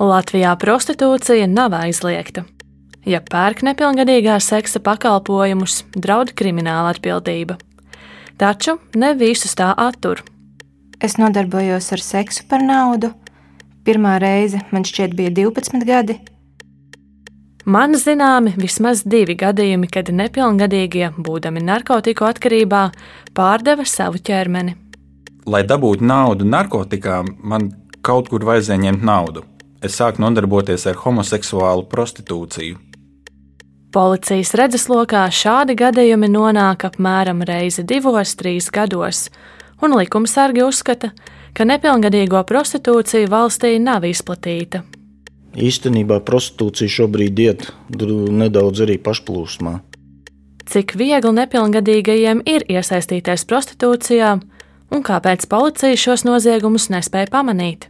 Latvijā prostitūcija nav aizliegta. Ja pērk nepilngadīgā seksa pakalpojumus, draud krimināla atbildība. Taču ne visus tā attur. Es nodarbojos ar seksu par naudu. Pirmā reize man šķiet bija 12 gadi. Man zināmi vismaz divi gadījumi, kad nepilngadīgie, būdami narkotiku atkarībā, pārdeva savu ķermeni. Lai dabūtu naudu narkotikām, man kaut kur vajadzēja ņemt naudu. Es sāku nodarboties ar homoseksuālu prostitūciju. Policijas redzeslokā šādi gadījumi nonāk apmēram reizi divos, trīs gados, un likumsargi uzskata, ka nepilngadīgo prostitūcija valstī nav izplatīta. Īstenībā prostitūcija šobrīd iet nedaudz arī pašplūsmā. Cik viegli nepilngadīgajiem ir iesaistīties prostitūcijā, un kāpēc policija šos noziegumus nespēja pamanīt?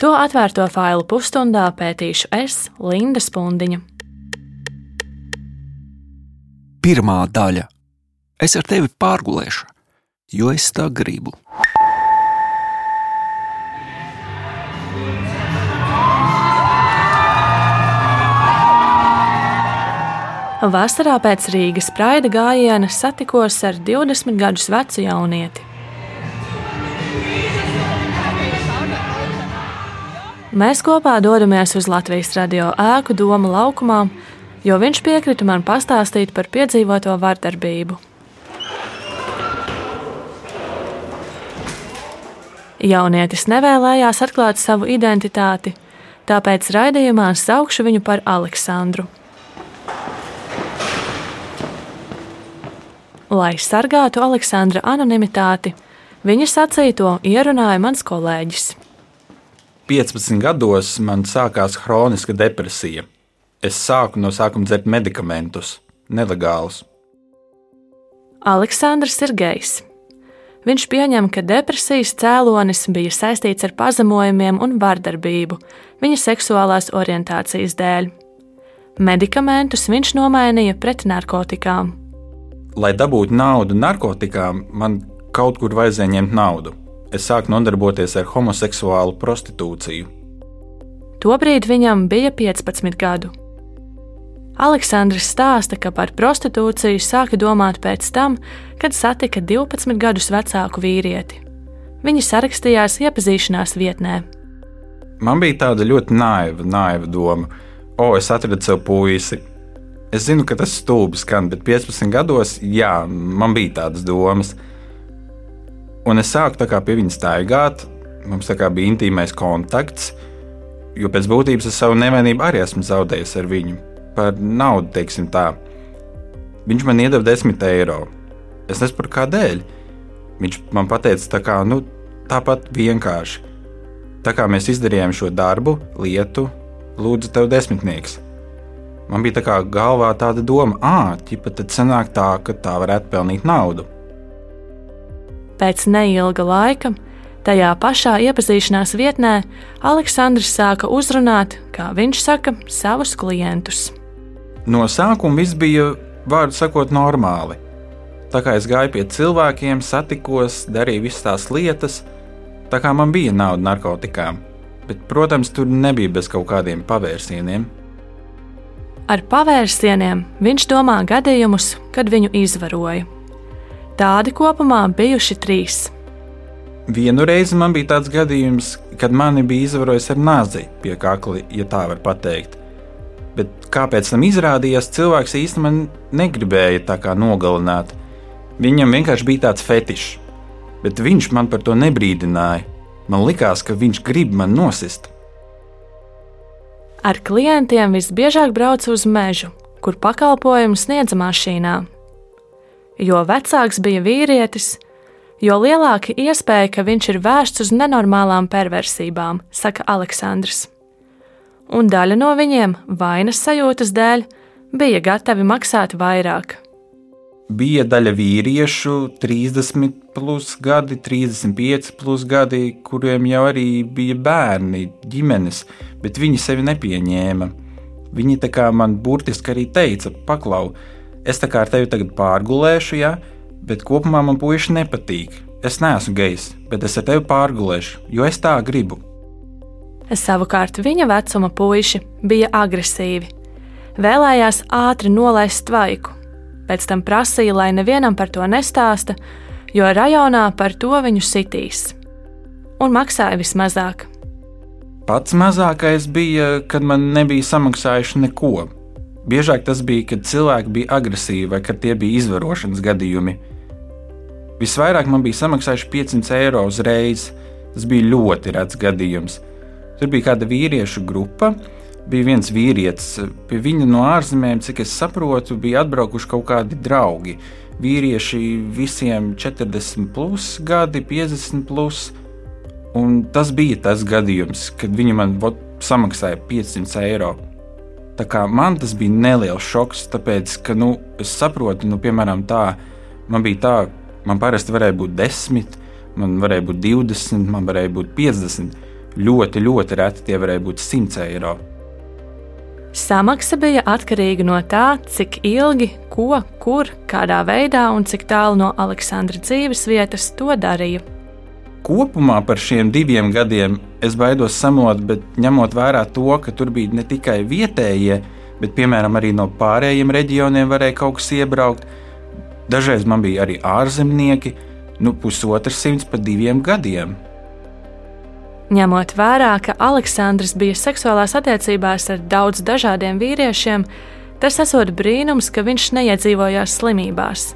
To atvērto failu pusstundā pētīšu es, Linda Spundiņa. Pirmā daļa - Es ar tevi pārgulēšu, jo es tā gribu. Vasarā pēc Rīgas praida gājiena satikos ar 20 gadus vecu jaunieti. Mēs kopā dodamies uz Latvijas radio ēku Doma laukumā, jo viņš piekrita man pastāstīt par piedzīvoto vardarbību. Jaunietis nevēlējās atklāt savu identitāti, tāpēc raidījumā saukšu viņu par Aleksandru. Lai sargātu Aleksandra anonimitāti, viņa sacīto ierunāja mans kolēģis. 15 gados man sākās hroniska depresija. Es sāku no sākuma dzert medikamentus, nelegālus. Aleksandrs ir gejs. Viņš pieņem, ka depresijas cēlonis bija saistīts ar pazemojumiem un vardarbību viņa seksuālās orientācijas dēļ. Medikamentus viņš nomainīja pret narkotikām lai dabūtu naudu narkotikām, man kaut kur vajadzēja ņemt naudu. Es sāku nodarboties ar homoseksuālu prostitūciju. Tobrīd viņam bija 15 gadu. Aleksandrs stāsta, ka par prostitūciju sāka domāt pēc tam, kad satika 12 gadus vecāku vīrieti. Viņi sarakstījās iepazīšanās vietnē. Man bija tāda ļoti naiva, naiva doma, o, es atradu sev puisi, Es zinu, ka tas stulbi skan, bet 15 gados, jā, man bija tādas domas. Un es sāku pie viņa staigāt, mums bija intīmais kontakts, jo pēc būtības es savu nevainību arī esmu zaudējis ar viņu. Par naudu, teiksim tā. Viņš man iedeva 10 eiro. Es nesaprotu, kādēļ. Viņš man teica, tā kā, nu, tāpat vienkārši. Tā kā mēs izdarījām šo darbu, lietu, lūdzu, tev desmitnieks. Man bija tā kā galvā tāda doma, ah, ķipa, tad sanāk tā, ka tā varētu pelnīt naudu. Pēc neilga laika, tajā pašā iepazīšanās vietnē, Aleksandrs sāka uzrunāt, kā viņš saka, savus klientus. No sākuma viss bija, vārdu sakot, normāli. Tā kā es gāju pie cilvēkiem, satikos, darīju visas tās lietas, tā kā man bija nauda narkotikām. Bet, protams, tur nebija bez kaut kādiem pavērsieniem. Ar pavērsieniem viņš domā gadījumus, kad viņu izvaroja. Tādi kopumā bijuši trīs. Vienu reizi man bija tāds gadījums, kad mani bija izvarojis ar nāzi pie kakla, ja tā var teikt. Bet kāpēc tam izrādījās, cilvēks īstenībā negribēja tā kā nogalināt. Viņam vienkārši bija tāds fetišs, bet viņš man par to nebrīdināja. Man likās, ka viņš grib man nosist. Ar klientiem visbiežāk brauca uz mežu, kur pakalpojumu sniedza mašīnā. Jo vecāks bija vīrietis, jo lielāka iespēja, ka viņš ir vērsts uz nenormālām perversībām, saka Aleksandrs. Un daļa no viņiem vainas sajūtas dēļ bija gatavi maksāt vairāk bija daļa vīriešu, 30 plus gadi, 35 plus gadi, kuriem jau arī bija bērni, ģimenes, bet viņi sevi nepieņēma. Viņi tā kā man burtiski arī teica, paklau, es tā kā ar tevi tagad pārgulēšu, ja, bet kopumā man puiši nepatīk. Es neesmu gejs, bet es ar tevi pārgulēšu, jo es tā gribu. Savukārt viņa vecuma puiši bija agresīvi. Vēlējās ātri nolaist tvaiku, pēc tam prasīja, lai nevienam par to nestāsta, jo rajonā par to viņu sitīs. Un maksāja vismazāk. Pats mazākais bija, kad man nebija samaksājuši neko. Biežāk tas bija, kad cilvēki bija agresīvi vai kad tie bija izvarošanas gadījumi. Visvairāk man bija samaksājuši 500 eiro uzreiz. Tas bija ļoti rets gadījums. Tur bija kāda vīriešu grupa, bija viens vīrietis. Pie viņa no ārzemēm, cik es saprotu, bija atbraukuši kaut kādi draugi. Vīrieši visiem 40, plus gadi, 50. Plus, un tas bija tas gadījums, kad viņi man vot, samaksāja 500 eiro. Man tas bija neliels šoks, tāpēc, ka nu, es saprotu, nu, piemēram, tā, man bija tā, Man parasti varēja būt 10, man varēja būt 20, man varēja būt 50. Ļoti, ļoti reti tie varēja būt 100 eiro. Samaksa bija atkarīga no tā, cik ilgi, ko, kur, kādā veidā un cik tālu no Aleksandra dzīves vietas to darīja. Kopumā par šiem diviem gadiem es baidos samot, bet ņemot vērā to, ka tur bija ne tikai vietējie, bet piemēram arī no pārējiem reģioniem varēja kaut kas iebraukt, Dažreiz man bija arī ārzemnieki, nu pusotrs simts pa diviem gadiem. Ņemot vērā, ka Aleksandrs bija seksuālās attiecībās ar daudz dažādiem vīriešiem, tas esot brīnums, ka viņš neiedzīvojās slimībās.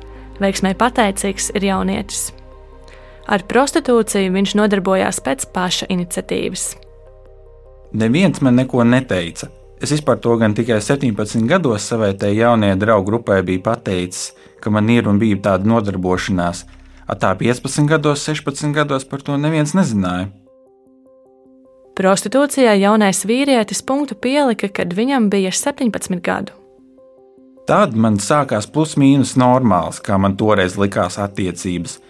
Veiksmē pateicīgs ir jaunietis. Ar prostitūciju viņš nodarbojās pēc paša iniciatīvas. Neviens man neko neteica. Es vispār to gan tikai 17 gados savai tai jaunajai draugu grupai biju pateicis, ka man ir un bija tāda nodarbošanās. Ar tā 15 gados, 16 gados par to neviens nezināja. Prostitūcijai jaunais vīrietis punktu pielika, kad viņam bija 17 gadu. Tad man sākās plus-mínus normāls, kā man toreiz likās attiecības.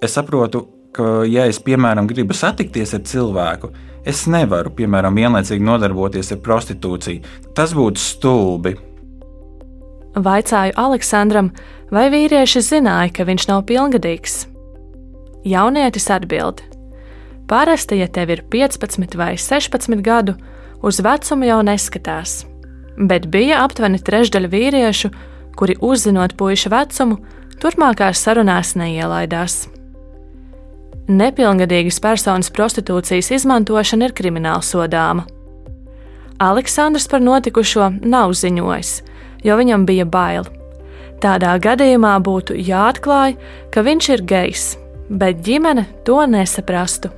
Es saprotu, ka, ja es, piemēram, gribu satikties ar cilvēku, es nevaru, piemēram, vienlaicīgi nodarboties ar prostitūciju. Tas būtu stulbi. Vaicāju Aleksandram, vai vīrieši zināja, ka viņš nav pilngadīgs. Jaunietis atbild: Parasti, ja tev ir 15 vai 16 gadu, uz vecumu jau neskatās, bet bija aptuveni trešdaļa vīriešu, kuri uzzinot puiša vecumu, turpmākās sarunās neielaidās. Nepilngadīgas personas prostitūcijas izmantošana ir krimināla sodāma. Aleksandrs par notikušo nav ziņojis, jo viņam bija bail. Tādā gadījumā būtu jāatklāj, ka viņš ir gejs, bet ģimene to nesaprastu.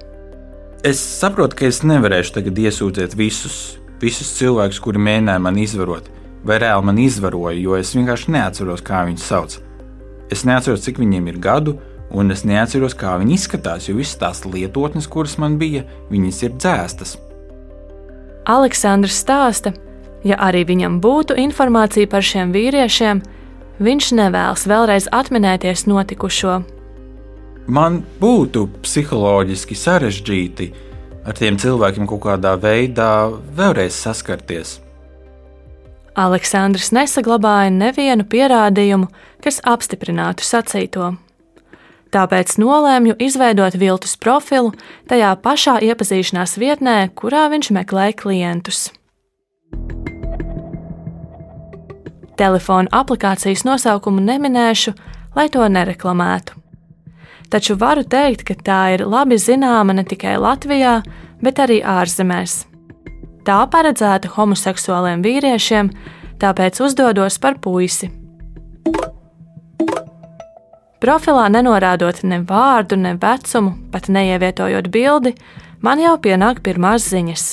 Es saprotu, ka es nevarēšu tagad iesūdzēt visus, visus cilvēkus, kuri mēģināja man izvarot, vai reāli man izvaroja, jo es vienkārši neatceros, kā viņus sauc. Es neatceros, cik viņiem ir gadu, un es neatceros, kā viņi izskatās, jo visas tās lietotnes, kuras man bija, viņas ir dzēstas. Aleksandrs stāsta, Ja arī viņam būtu informācija par šiem vīriešiem, viņš nevēlas vēlreiz atminēties notikušo. Man būtu psiholoģiski sarežģīti ar tiem cilvēkiem kaut kādā veidā vēlreiz saskarties. Aleksandrs nesaglabāja nevienu pierādījumu, kas apstiprinātu sacīto. Tāpēc nolēmu izveidot viltus profilu tajā pašā iepazīšanās vietnē, kurā viņš meklēja klientus. Telefona aplikācijas nosaukumu neminēšu, lai to nereklamētu. Taču varu teikt, ka tā ir labi zināma ne tikai Latvijā, bet arī ārzemēs. Tā paredzēta homoseksuāliem vīriešiem, tāpēc uzdodos par puisi. Profilā nenorādot ne vārdu, ne vecumu, pat neievietojot bildi, man jau pienāk pirmās ziņas.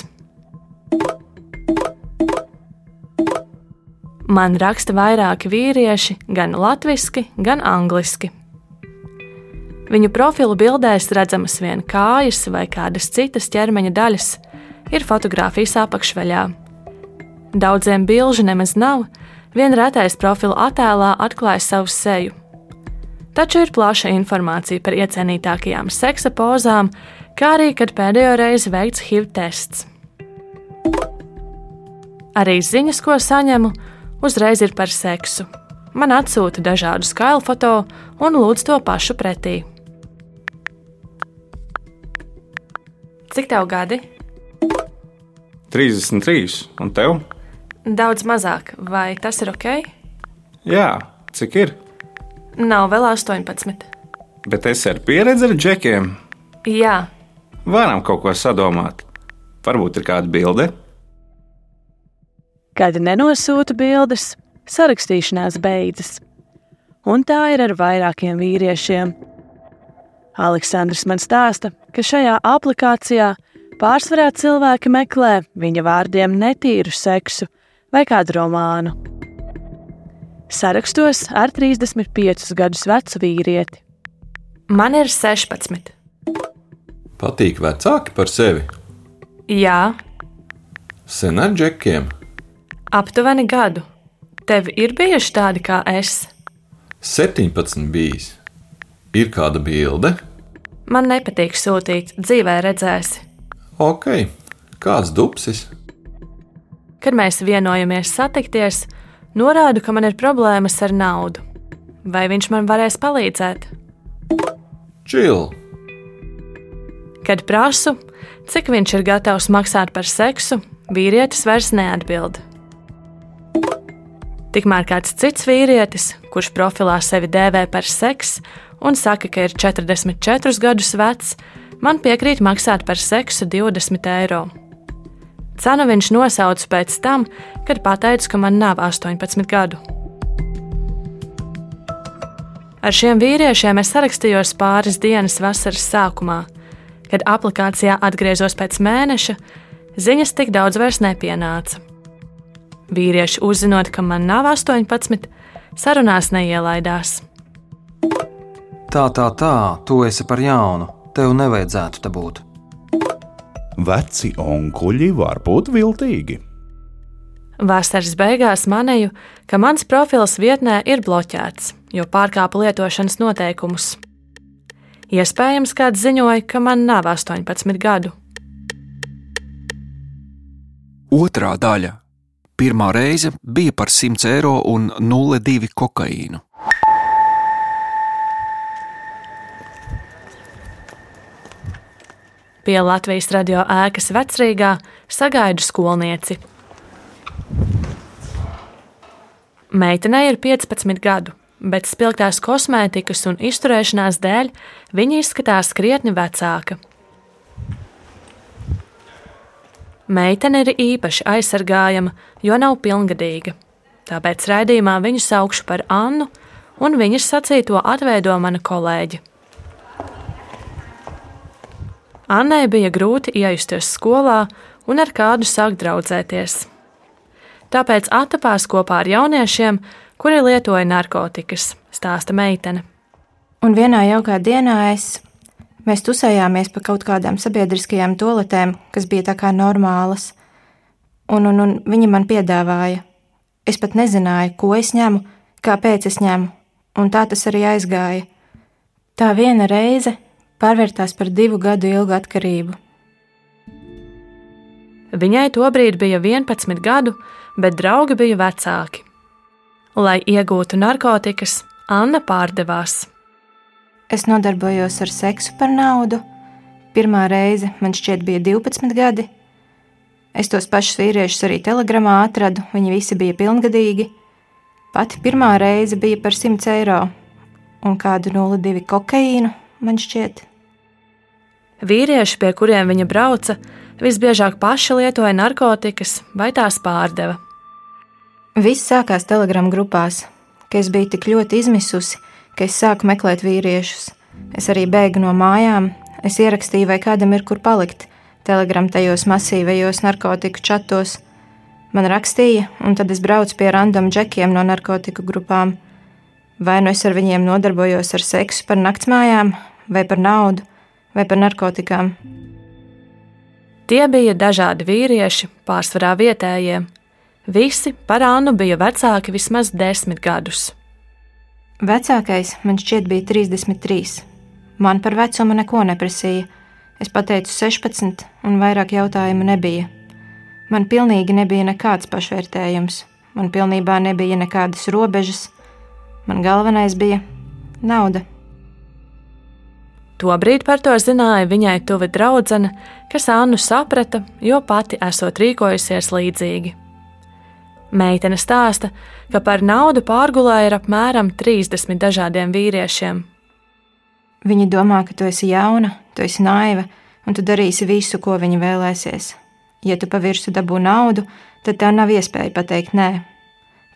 Man raksta vairāki vīrieši, gan latviešu, gan angliski. Viņu profilu bildēs redzamas vien kājas vai kādas citas ķermeņa daļas, ir fotografijas apakšveļā. Daudziem bilžu nemaz nav, vien retais profila attēlā atklāja savu seju. Taču ir plaša informācija par iecienītākajām seksa pozām, kā arī, kad pēdējo reizi veikts HIV tests. Arī ziņas, ko saņemu, uzreiz ir par seksu. Man atsūta dažādu skailu foto un lūdz to pašu pretī. Cik tev gadi? 33. Un tev? Daudz mazāk. Vai tas ir ok? Jā, cik ir? Nav vēl 18. Bet es ar pieredzi ar džekiem. Jā, Varam kaut ko sadomāt. Varbūt ir kāda bilde. Kad nenosūta bildes, sarakstīšanās beidzas. Un tā ir ar vairākiem vīriešiem. Aleksandrs man stāsta, ka šajā aplikācijā pārsvarā cilvēki meklē viņa vārdiem netīru seksu vai kādu romānu. Sarakstos ar 35 gadus vecu vīrieti. man ir 16. Patīk vecāki par sevi. Jā, Sen ar džekiem. aptuveni gadu. Tev ir bijuši tādi kā es. 17 bijis. Ir kāda bilde? Man nepatīk sūtīt, dzīvē redzēsi. Ok, kāds dupsis? Kad mēs vienojamies satikties, norādu, ka man ir problēmas ar naudu. Vai viņš man varēs palīdzēt? Čil, Kad prasu, cik viņš ir gatavs maksāt par seksu, vīrietis vairs neatbild. Tikmēr kāds cits vīrietis, kurš profilā sevi dēvē par seksu un saka, ka ir 44 gadus vecs, man piekrīt maksāt par seksu 20 eiro. Cenu viņš nosauca pēc tam, kad pateicu, ka man nav 18 gadu. Ar šiem vīriešiem es sarakstījos pāris dienas vasaras sākumā. Kad aplikācijā atgriezos pēc mēneša, ziņas tik daudz vairs nepienāca. Vīrieši, uzzinot, ka man nav 18, sarunās neielaidās. Tā, tā, tā, tu esi par jaunu. Tev nevajadzētu te būt. Veci onkuļi var būt viltīgi. Vasaras beigās manīju, ka mans profils vietnē ir bloķēts, jo pārkāpa lietošanas noteikumus. Iespējams, kāds ziņoja, ka man nav 18 gadu. Otrā daļa. Pirmā reize bija par 100 eiro un 0,2 kokaīnu. Pie Latvijas radio ēkas vecrīgā sagaidu skolnieci. Meitenei ir 15 gadu, bet spilgtās kosmētikas un izturēšanās dēļ viņa izskatās krietni vecāka. Meitene ir īpaši aizsargājama, jo nav pilngadīga. Tāpēc raidījumā viņu saukšu par Annu, un viņas sacīto atveido mana kolēģe. Annai bija grūti iejusties skolā un ar kādu sākt draudzēties. Tāpēc attapās kopā ar jauniešiem, kuri lietoja narkotikas, stāsta meitene. Un vienā jaukā dienā es, mēs tusējāmies pa kaut kādām sabiedriskajām toaletēm, kas bija tā kā normālas, un, un, un viņi man piedāvāja. Es pat nezināju, ko es ņemu, kāpēc es ņemu, un tā tas arī aizgāja. Tā viena reize pārvērtās par divu gadu ilgu atkarību. Viņai tobrīd bija 11 gadu, bet draugi bija vecāki. Lai iegūtu narkotikas, Anna pārdevās. Es nodarbojos ar seksu par naudu. Pirmā reize man šķiet bija 12 gadi. Es tos pašus vīriešus arī telegramā atradu, viņi visi bija pilngadīgi. Pati pirmā reize bija par 100 eiro un kādu 0,2 kokaīnu, man šķiet. Vīrieši, pie kuriem viņa brauca, visbiežāk paši lietoja narkotikas vai tās pārdeva. Viss sākās telegramu grupās, ka es biju tik ļoti izmisusi, ka es sāku meklēt vīriešus. Es arī bēgu no mājām, es ierakstīju, vai kādam ir kur palikt. Telegram tajos masīvajos narkotiku čatos. Man rakstīja, un tad es braucu pie random džekiem no narkotiku grupām. Vai nu es ar viņiem nodarbojos ar seksu par naktsmājām, vai par naudu, vai par narkotikām. Tie bija dažādi vīrieši, pārsvarā vietējie. Visi par Annu bija vecāki vismaz desmit gadus. Vecākais man šķiet bija 33. Man par vecumu neko neprasīja. Es pateicu 16, un vairāk jautājumu nebija. Man pilnīgi nebija nekāds pašvērtējums, man pilnībā nebija nekādas robežas. Man galvenais bija nauda. Tobrīd par to zināja viņai tuva draudzene, kas Annu saprata, jo pati esot rīkojusies līdzīgi. Meitene stāsta, ka par naudu pārgulēja ar apmēram 30 dažādiem vīriešiem. Viņi domā, ka tu esi jauna, tu esi naiva, un tu darīsi visu, ko viņi vēlēsies. Ja tu pavirsi dabū naudu, tad tev nav iespēja pateikt nē.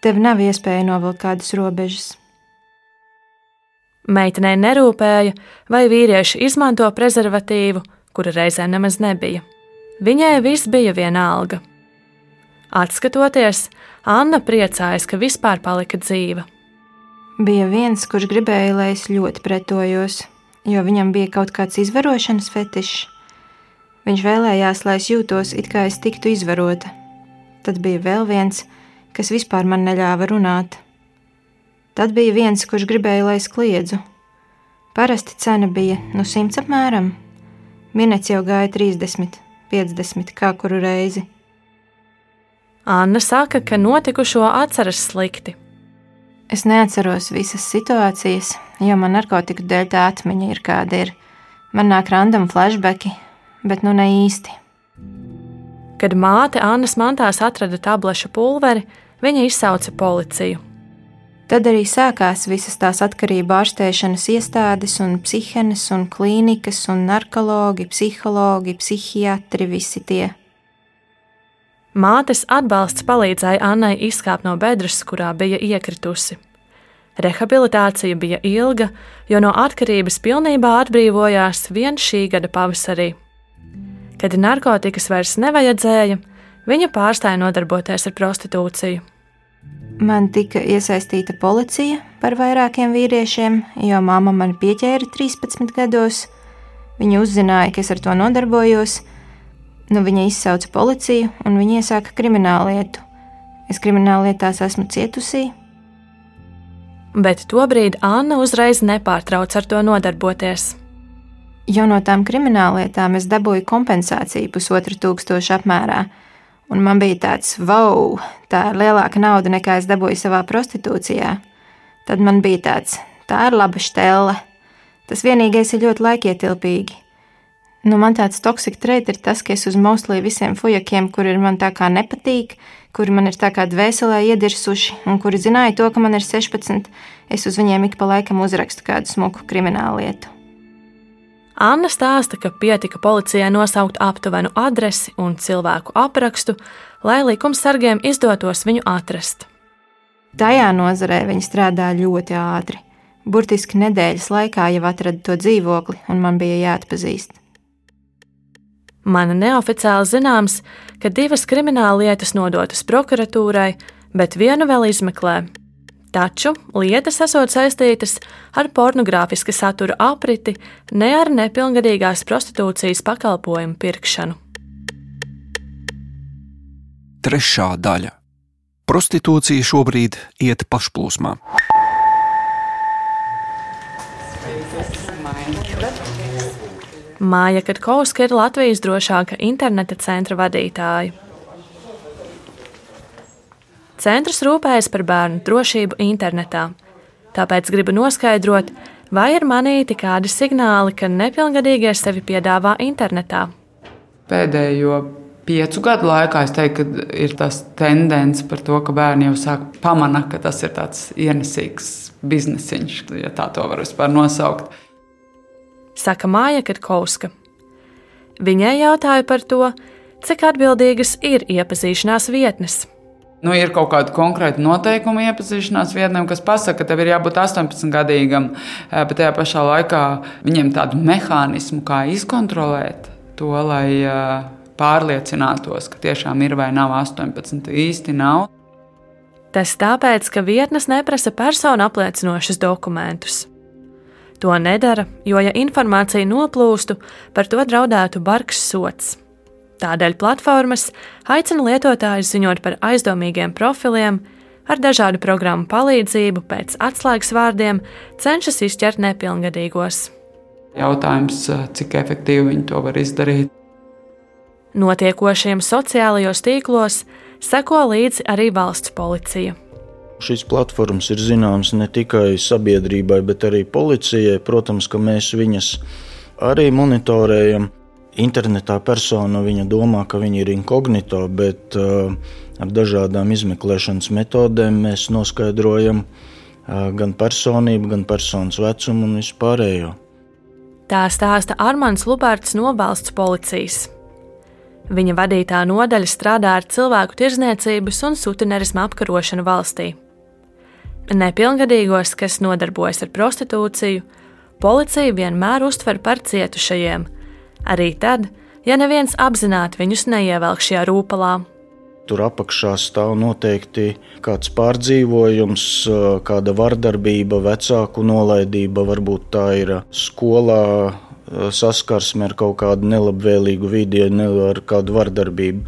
Tev nav iespēja novilkt kādas robežas. Meitenei nerūpēja, vai vīrieši izmanto prezervatīvu, kura reizē nemaz nebija. Viņai viss bija vienalga. Atskatoties, Anna priecājas, ka vispār palika dzīva. Bija viens, kurš gribēja, lai es ļoti pretojos, jo viņam bija kaut kāds izvarošanas fetišs. Viņš vēlējās, lai es jūtos, it kā es tiktu izvarota. Tad bija vēl viens, kas vispār man neļāva runāt. Tad bija viens, kurš gribēja, lai es kliedzu. Parasti cena bija no nu 100 apmēram. Minēts jau gāja 30, 50 kā kuru reizi. Anna saka, ka notikušo atceras slikti. Es neatceros visas situācijas, jo man narkotiku dēļ tā atmiņa ir kāda ir. Man nāk random flashbacki, bet nu ne īsti. Kad māte Annas mantās atrada tablešu pulveri, viņa izsauca policiju. Tad arī sākās visas tās atkarību ārstēšanas iestādes, un psihenes, un klīnikas, un narkologi, psihologi, psihiatri, visi tie. Mātes atbalsts palīdzēja Annai izkāpt no bedres, kurā bija iekritusi. Rehabilitācija bija ilga, jo no atkarības pilnībā atbrīvojās vien šī gada pavasarī. Kad narkotikas vairs nevajadzēja, viņa pārstāja nodarboties ar prostitūciju. Man tika iesaistīta policija par vairākiem vīriešiem, jo mamma man pieķēra 13 gados. Viņa uzzināja, ka es ar to nodarbojos. Nu, viņa izsauca policiju un viņa iesāka krimināllietu. Es krimināllietās esmu cietusī. Bet tobrīd Anna uzreiz nepārtrauc ar to nodarboties. Jau no tām krimināllietām es dabūju kompensāciju pusotra tūkstoša apmērā Un man bija tāds, wow, tā ir lielāka nauda nekā es dabūju savā prostitūcijā. Tad man bija tāds, tā ir laba stela. Tas vienīgais ir ļoti laikietilpīgi. Nu, man tāds toksik treit ir tas, ka es uz mauslī visiem fujakiem, kuri man tā kā nepatīk, kuri man ir tā kā dvēselē iedirsuši, un kuri zināja to, ka man ir 16, es uz viņiem ik pa laikam uzrakstu kādu smuku kriminālu lietu. Anna stāsta, ka pietika policijai nosaukt aptuvenu adresi un cilvēku aprakstu, lai likumsargiem izdotos viņu atrast. Tajā nozarē viņi strādā ļoti ātri. Burtiski nedēļas laikā jau atrada to dzīvokli, un man bija jāatpazīst. Man neoficiāli zināms, ka divas krimināla lietas nodotas prokuratūrai, bet vienu vēl izmeklē, Taču lietas esot saistītas ar pornogrāfiska satura apriti, ne ar nepilngadīgās prostitūcijas pakalpojumu pirkšanu. Trešā daļa - prostitūcija šobrīd iet pašplūsmā. Māja Katkovska ir Latvijas drošāka interneta centra vadītāja. Centrs rūpējas par bērnu drošību internetā. Tāpēc gribu noskaidrot, vai ir manīti kādi signāli, ka nepilngadīgie sevi piedāvā internetā. Pēdējo piecu gadu laikā es teiktu, ka ir tas tendence par to, ka bērni jau sāk pamanīt, ka tas ir tāds ienesīgs biznesiņš, ja tā to var vispār nosaukt. Saka Māja Katkauska. Viņai jautāja par to, cik atbildīgas ir iepazīšanās vietnes. Nu, ir kaut kāda konkrēta noteikuma iepazīšanās vietnēm, kas pasaka, ka tev ir jābūt 18 gadīgam, eh, bet tajā pašā laikā viņiem tādu mehānismu, kā izkontrolēt to, lai eh, pārliecinātos, ka tiešām ir vai nav 18, īsti nav. Tas tāpēc, ka vietnes neprasa personu apliecinošus dokumentus. To nedara, jo, ja informācija noplūstu, par to draudētu bargs sots. Tādēļ platformas aicina lietotājus ziņot par aizdomīgiem profiliem, ar dažādu programmu palīdzību pēc atslēgas vārdiem cenšas izķert nepilngadīgos. Jautājums, cik efektīvi viņi to var izdarīt? Notiekošiem sociālajos tīklos seko līdzi arī valsts policija. Šīs platformas ir zināmas ne tikai sabiedrībai, bet arī policijai. Protams, ka mēs viņas arī monitorējam. Internetā persona domā, ka viņa ir inkognito, bet uh, ar dažādām izmeklēšanas metodēm mēs noskaidrojam uh, gan personību, gan personas vecumu un vispārējo. Tā stāsta Armāns Lubārds no valsts policijas. Viņa vadītā nodaļa strādā ar cilvēku tirzniecības un sutinerismu apkarošanu valstī. Nepilngadīgos, kas nodarbojas ar prostitūciju, policija vienmēr uztver par cietušajiem, arī tad, ja neviens apzināti viņus neievelk šajā rūpalā. Tur apakšā stāv noteikti kāds pārdzīvojums, kāda vardarbība, vecāku nolaidība, varbūt tā ir skolā saskarsme ar kaut kādu nelabvēlīgu vidi, ar kādu vardarbību.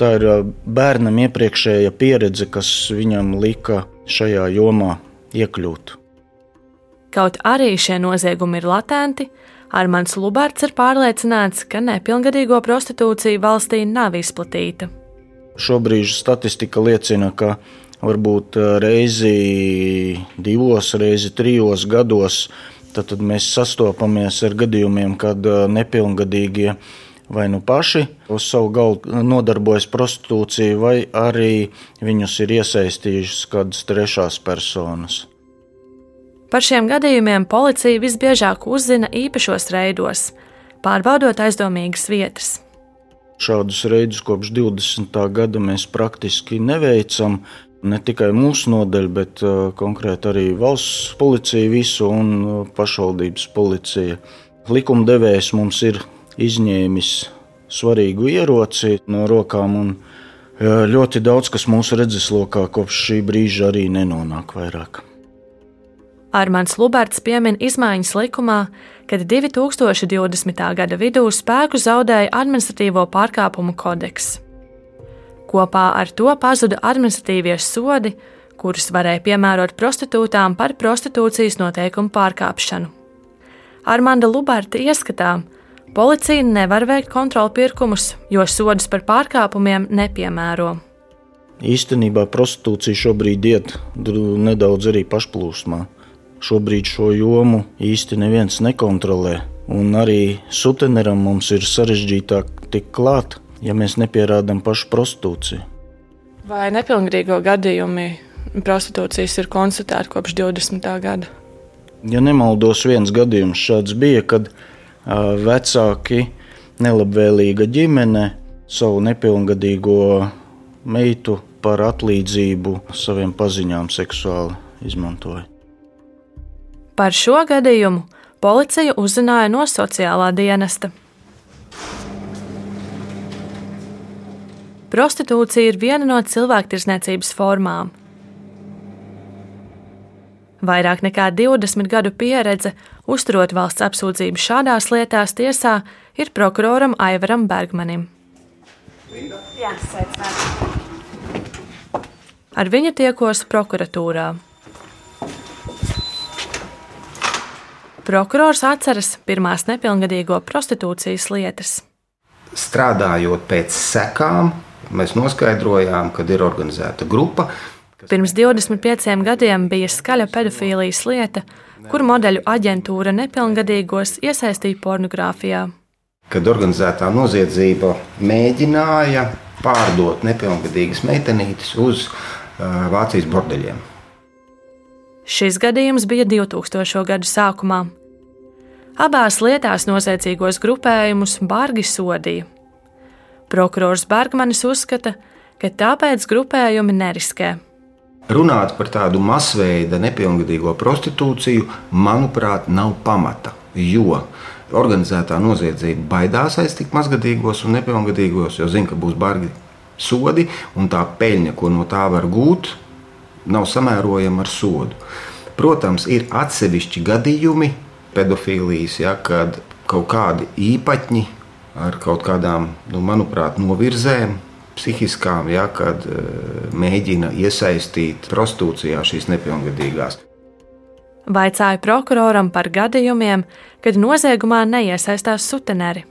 Tā ir bērnam iepriekšēja pieredze, kas viņam lika šajā jomā iekļūt. Kaut arī šie noziegumi ir latenti, Armāns Lubārds ir pārliecināts, ka nepilngadīgo prostitūcija valstī nav izplatīta. Šobrīd statistika liecina, ka varbūt reizi divos, reizi trijos gados tad, tad mēs sastopamies ar gadījumiem, kad nepilngadīgie vai nu paši uz savu galdu nodarbojas prostitūciju, vai arī viņus ir iesaistījušas kādas trešās personas. Par šiem gadījumiem policija visbiežāk uzzina īpašos reidos, pārbaudot aizdomīgas vietas. Šādus reidus kopš 20. gada mēs praktiski neveicam. Ne tikai mūsu nodaļa, bet uh, konkrēti arī valsts policija, visu un uh, pašvaldības policija. Likumdevējs mums ir izņēmis svarīgu ieroci no rokām, un ļoti daudz kas mūsu redzeslokā kopš šī brīža arī nenonāk vairāk. Armāns Lubārds piemin izmaiņas likumā, kad 2020. gada vidū spēku zaudēja administratīvo pārkāpumu kodeks. Kopā ar to pazuda administratīvie sodi, kurus varēja piemērot prostitūtām par prostitūcijas noteikumu pārkāpšanu. Armānda Lubārta ieskatā policija nevar veikt kontrolu pirkumus, jo sodus par pārkāpumiem nepiemēro. Īstenībā prostitūcija šobrīd iet nedaudz arī pašplūsmā. Šobrīd šo jomu īsti neviens nekontrolē, un arī suteneram mums ir sarežģītāk tikt klāt, ja mēs nepierādām pašu prostitūciju. Vai nepilngadīgo gadījumi prostitūcijas ir konstatēti kopš 20. gada? Ja nemaldos, viens gadījums šāds bija, kad vecāki, nelabvēlīga ģimene savu nepilngadīgo meitu par atlīdzību saviem paziņām seksuāli izmantoja. Par šo gadījumu policija uzzināja no sociālā dienesta. Prostitūcija ir viena no cilvēktiesniecības formām. Vairāk nekā 20 gadu pieredze uzturot valsts apsūdzību šādās lietās tiesā ir prokuroram Aivaram Bergmanim. Jā, Ar viņu tiekos prokuratūrā. Prokurors atceras pirmās nepilngadīgo prostitūcijas lietas. Strādājot pēc sekām, mēs noskaidrojām, ka ir organizēta grupa. Pirms 25 gadiem bija skaļa pedofīlijas lieta, kur modeļu aģentūra nepilngadīgos iesaistīja pornogrāfijā. Kad organizētā noziedzība mēģināja pārdot nepilngadīgas meitenītes uz uh, Vācijas bordeļiem. Šis gadījums bija 2000. gadu sākumā. Abās lietās noziedzīgos grupējumus bargi sodīja. Prokurors Bergmanis uzskata, ka tāpēc grupējumi neriskē. Runāt par tādu masveida nepilngadīgo prostitūciju, manuprāt, nav pamata. Jo organizētā noziedzība baidās aiztikt mazgadīgos un nepilngadīgos, jo zina, ka būs bargi sodi, un tā peļņa, ko no tā var gūt, nav samērojama ar sodu. Protams, ir atsevišķi gadījumi pedofīlijas, ja, kad kaut kādi īpaņi ar kaut kādām, nu, manuprāt, novirzēm, psihiskām, ja, kad uh, mēģina iesaistīt prostitūcijā šīs nepilngadīgās. Vaicāja prokuroram par gadījumiem, kad noziegumā neiesaistās suteneri.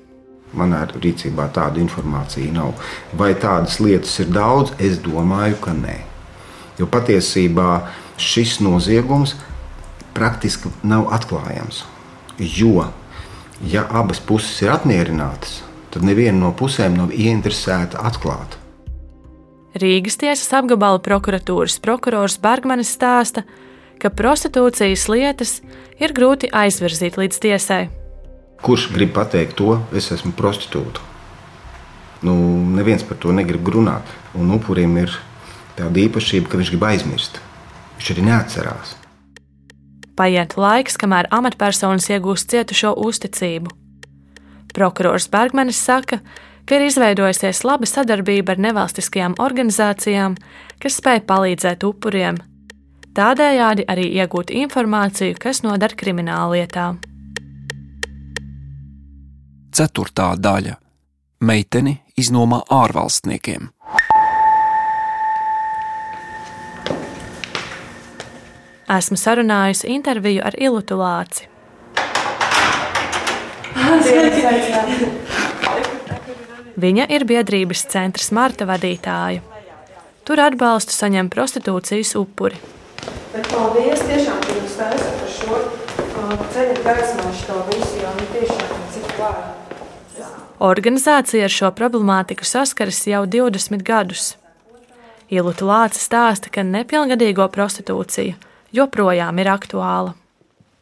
Manā rīcībā tāda informācija nav. Vai tādas lietas ir daudz? Es domāju, ka nē. Jo patiesībā šis noziegums praktiski nav atklājams. Jo, ja abas puses ir apmierinātas, tad neviena no pusēm nav ieinteresēta atklāt. Rīgas tiesas apgabala prokuratūras prokurors Bergmanis stāsta, ka prostitūcijas lietas ir grūti aizvirzīt līdz tiesai. Kurš grib pateikt to, es esmu prostitūta? Nu, neviens par to negrib runāt. Un upurim ir tāda īpašība, ka viņš grib aizmirst. Viņš arī neatcerās. Paiet laiks, kamēr amatpersonas iegūst cietušo uzticību. Prokurors Bergmanis saka, ka ir izveidojusies laba sadarbība ar nevalstiskajām organizācijām, kas spēj palīdzēt upuriem, tādējādi arī iegūt informāciju, kas noder krimināllietā. Ceturtā daļa - meiteni iznomā ārvalstniekiem. Esmu sarunājusi interviju ar Ilutu Lāci. Viņa ir biedrības centra Marta vadītāja. Tur atbalstu saņem prostitūcijas upuri. Bet paldies tiešām, ka jūs taisat par šo uh, ceļu gaismošu to visu, jo nu tiešām cik vārdi. Organizācija ar šo problemātiku saskaras jau 20 gadus. Iluta Lāca stāsta, ka nepilngadīgo prostitūcija joprojām ir aktuāla.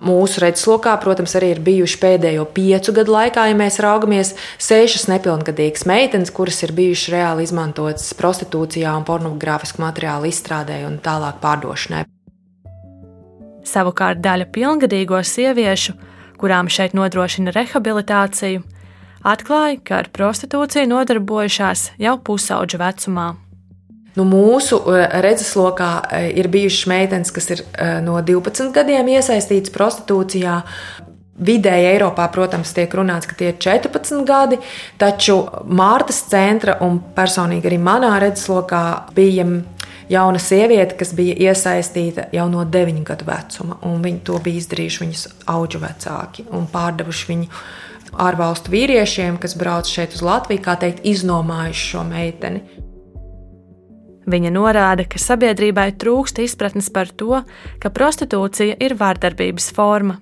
Mūsu redzeslokā, protams, arī ir bijuši pēdējo piecu gadu laikā, ja mēs raugamies, sešas nepilngadīgas meitenes, kuras ir bijušas reāli izmantotas prostitūcijā un pornogrāfisku materiālu izstrādē un tālāk pārdošanai. Savukārt daļa pilngadīgo sieviešu, kurām šeit nodrošina rehabilitāciju, atklāja, ka ar prostitūciju nodarbojušās jau pusauģa vecumā. Nu, mūsu eh, redzeslokā eh, ir bijušas meitenes, kas ir eh, no 12 gadiem iesaistītas prostitūcijā. Vidēji Eiropā, protams, tiek runāts, ka tie ir 14 gadi, taču Mārtas centra un personīgi arī manā redzeslokā bija jauna sieviete, kas bija iesaistīta jau no 9 gadu vecuma. Viņi to bija izdarījuši viņas auga vecāki un pārdevuši viņu ārvalstu vīriešiem, kas brauc šeit uz Latviju, kā teikt, iznomājuši šo meiteni. Viņa norāda, ka sabiedrībai trūkst izpratnes par to, ka prostitūcija ir vārdarbības forma.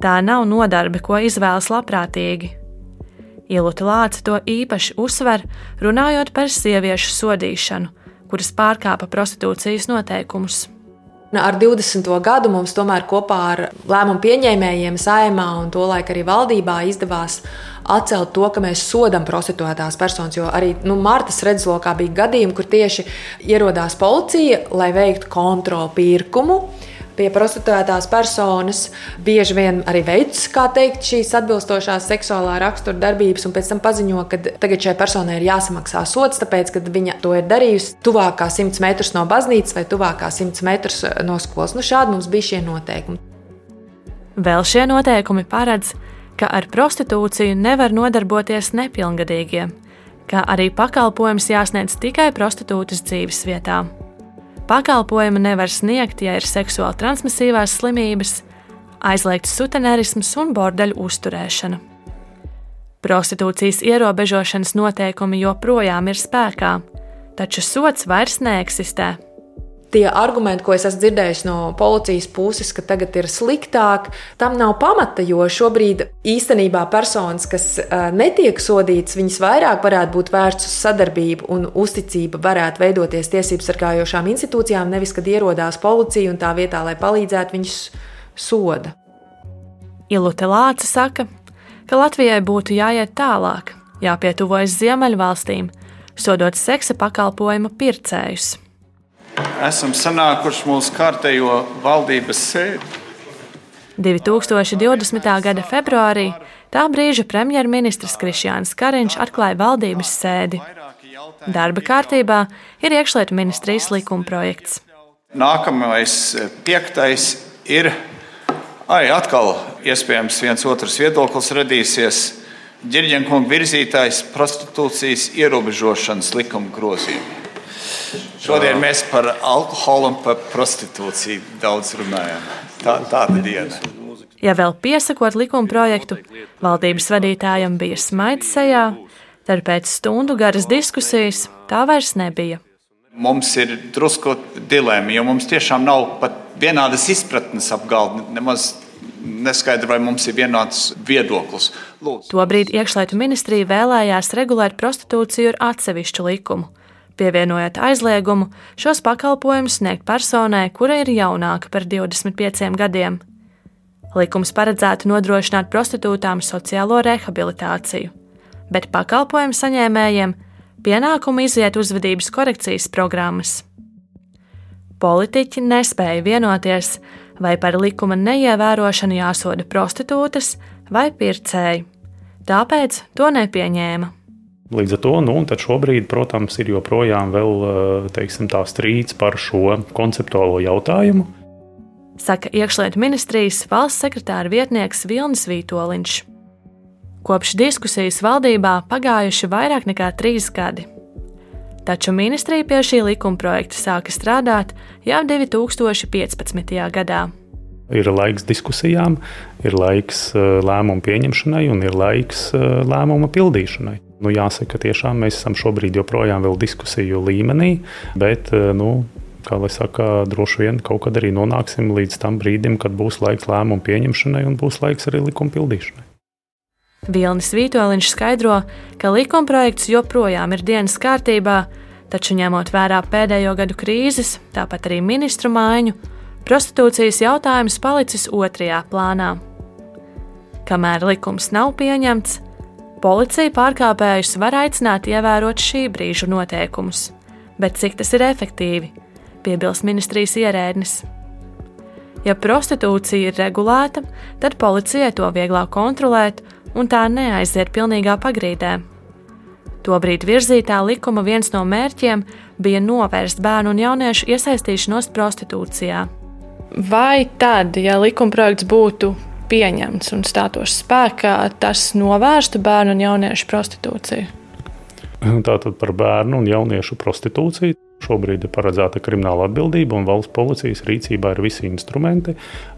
Tā nav nodarbe, ko izvēlas labprātīgi. Iluta Lāca to īpaši uzsver, runājot par sieviešu sodīšanu, kuras pārkāpa prostitūcijas noteikumus. Ar 20. gadu mums tomēr kopā ar lēmumu pieņēmējiem, saimā un tolaik arī valdībā izdevās atcelt to, ka mēs sodam prostituētās personas. Jo arī nu, Martas redzeslokā bija gadījumi, kur tieši ierodās policija, lai veiktu kontrolu pirkumu pie prostituētās personas bieži vien arī veids, kā teikt, šīs atbilstošās seksuālā rakstura darbības, un pēc tam paziņo, ka tagad šai personai ir jāsamaksā sots, tāpēc, ka viņa to ir darījusi tuvākā 100 metrus no baznīcas vai tuvākā 100 metrus no skolas. Nu, šādi mums bija šie noteikumi. Vēl šie noteikumi paredz, ka ar prostitūciju nevar nodarboties nepilngadīgie, kā arī pakalpojums jāsniedz tikai prostitūtas dzīves vietā. Pakalpojumu nevar sniegt, ja ir seksuāli transmisīvās slimības, aizliegts sutenerisms un bordeļu uzturēšana. Prostitūcijas ierobežošanas noteikumi joprojām ir spēkā, taču sots vairs neeksistē tie argumenti, ko es esmu dzirdējis no policijas puses, ka tagad ir sliktāk, tam nav pamata. Jo šobrīd īstenībā personas, kas netiek sodītas, viņas vairāk varētu būt vērstas uz sadarbību un uzticība varētu veidoties tiesību sargājošām institūcijām, nevis kad ierodās policija un tā vietā, lai palīdzētu, viņus soda. Ilute Lāca saka, ka Latvijai būtu jāiet tālāk, jāpietuvojas Ziemeļvalstīm, sodot seksa pakalpojumu pircējus esam sanākuši mūsu kārtējo valdības sēdi. 2020. gada februārī tā brīža premjerministrs Krišjāns Kariņš atklāja valdības sēdi. Darba kārtībā ir iekšlietu ministrijas likumprojekts. Nākamais eh, piektais ir arī atkal iespējams viens otrs viedoklis radīsies. Ģirģenkunga virzītājs prostitūcijas ierobežošanas likuma grozījumi. Šodien mēs par alkoholu un par prostitūciju daudz runājam. Tā, tāda diena. Ja vēl piesakot likuma projektu, valdības vadītājam bija smaids sejā, tad pēc stundu garas diskusijas tā vairs nebija. Mums ir drusku dilemma, jo mums tiešām nav pat vienādas izpratnes apgaldi. Nemaz neskaidrs, vai mums ir vienāds viedoklis. Lūdzu. Tobrīd iekšlietu ministrija vēlējās regulēt prostitūciju ar atsevišķu likumu, pievienojot aizliegumu šos pakalpojumus sniegt personai, kura ir jaunāka par 25 gadiem. Likums paredzētu nodrošināt prostitūtām sociālo rehabilitāciju, bet pakalpojumu saņēmējiem pienākumu iziet uzvedības korekcijas programmas. Politiķi nespēja vienoties, vai par likuma neievērošanu jāsoda prostitūtas vai pircēji, tāpēc to nepieņēma. Līdz ar to nu, šobrīd, protams, ir joprojām vēl, teiksim, tā strīds par šo konceptuālo jautājumu saka iekšlietu ministrijas valsts sekretāra vietnieks Vilnis Vītoliņš. Kopš diskusijas valdībā pagājuši vairāk nekā trīs gadi. Taču ministrija pie šī likuma projekta sāka strādāt jau 2015. gadā. Ir laiks diskusijām, ir laiks eh, lēmumu pieņemšanai un ir laiks eh, lēmumu pildīšanai. Nu, jāsaka, ka tiešām mēs esam šobrīd joprojām diskusiju līmenī, bet eh, nu, kā lai saka, droši vien kaut kad arī nonāksim līdz tam brīdim, kad būs laiks lēmumu pieņemšanai un būs laiks arī likuma pildīšanai. Vilnis Vitoļņš skaidro, ka likumprojekts joprojām ir dienas kārtībā, taču ņemot vērā pēdējo gadu krīzes, tāpat arī ministru maiņu, prostitūcijas jautājums palicis otrajā plānā. Kamēr likums nav pieņemts, policija pārkāpējus var aicināt ievērot šī brīža noteikumus, bet cik tas ir efektīvi, piebilst ministrijas ierēdnis. Ja prostitūcija ir regulēta, tad policijai to vieglāk kontrolēt un tā neaiziet pilnīgā pagrīdē. Tobrīd virzītā likuma viens no mērķiem bija novērst bērnu un jauniešu iesaistīšanos prostitūcijā. Vai tad, ja likumprojekts būtu pieņemts un stātos spēkā, tas novērstu bērnu un jauniešu prostitūciju? Tātad par bērnu un jauniešu prostitūciju Šobrīd ir paredzēta krimināla atbildība, un valsts policijas rīcībā ir visi instrumenti,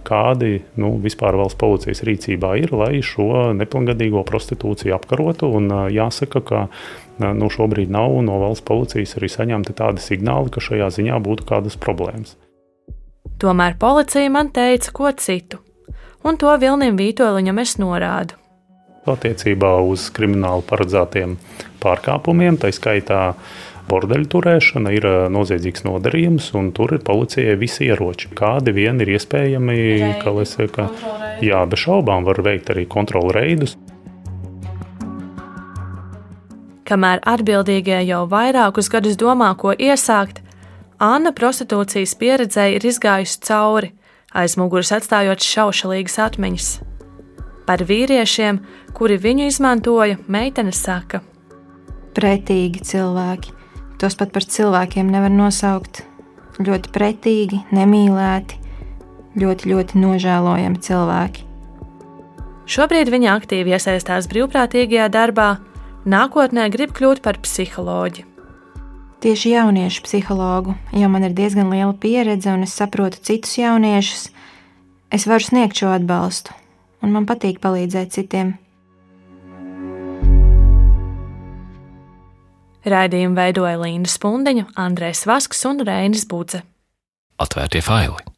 kādi nu, vispār valsts policijas rīcībā ir, lai šo nepilngadīgo prostitūciju apkarotu. Un, jāsaka, ka nu, šobrīd nav no valsts policijas arī saņemti tādi signāli, ka šajā ziņā būtu kādas problēmas. Tomēr policija man teica ko citu, un to Vilnim Vītoliņam es norādu. Attiecībā uz krimināli paredzētiem pārkāpumiem, tā skaitā bordeļu turēšana ir noziedzīgs nodarījums, un tur ir policijai visi ieroči. Kādi vien ir iespējami, kā lai saka, jā, bez šaubām var veikt arī kontrolu reidus. Kamēr atbildīgie jau vairākus gadus domā, ko iesākt, Anna prostitūcijas pieredzē ir izgājusi cauri, aiz muguras atstājot šaušalīgas atmiņas. Par vīriešiem, kuri viņu izmantoja, meitene saka: Pretīgi cilvēki, Tos pat par cilvēkiem nevar nosaukt. Ļoti pretīgi, nemīlēti, ļoti, ļoti nožēlojami cilvēki. Šobrīd viņa aktīvi iesaistās brīvprātīgajā darbā, nākotnē grib kļūt par psiholoģi. Tieši jauniešu psihologu, jo man ir diezgan liela pieredze un es saprotu citus jauniešus, es varu sniegt šo atbalstu, un man patīk palīdzēt citiem. Raidījumu veidoja Līna Spundeņa, Andrēs Vasks un Reinis Budze. Atvērtie faili!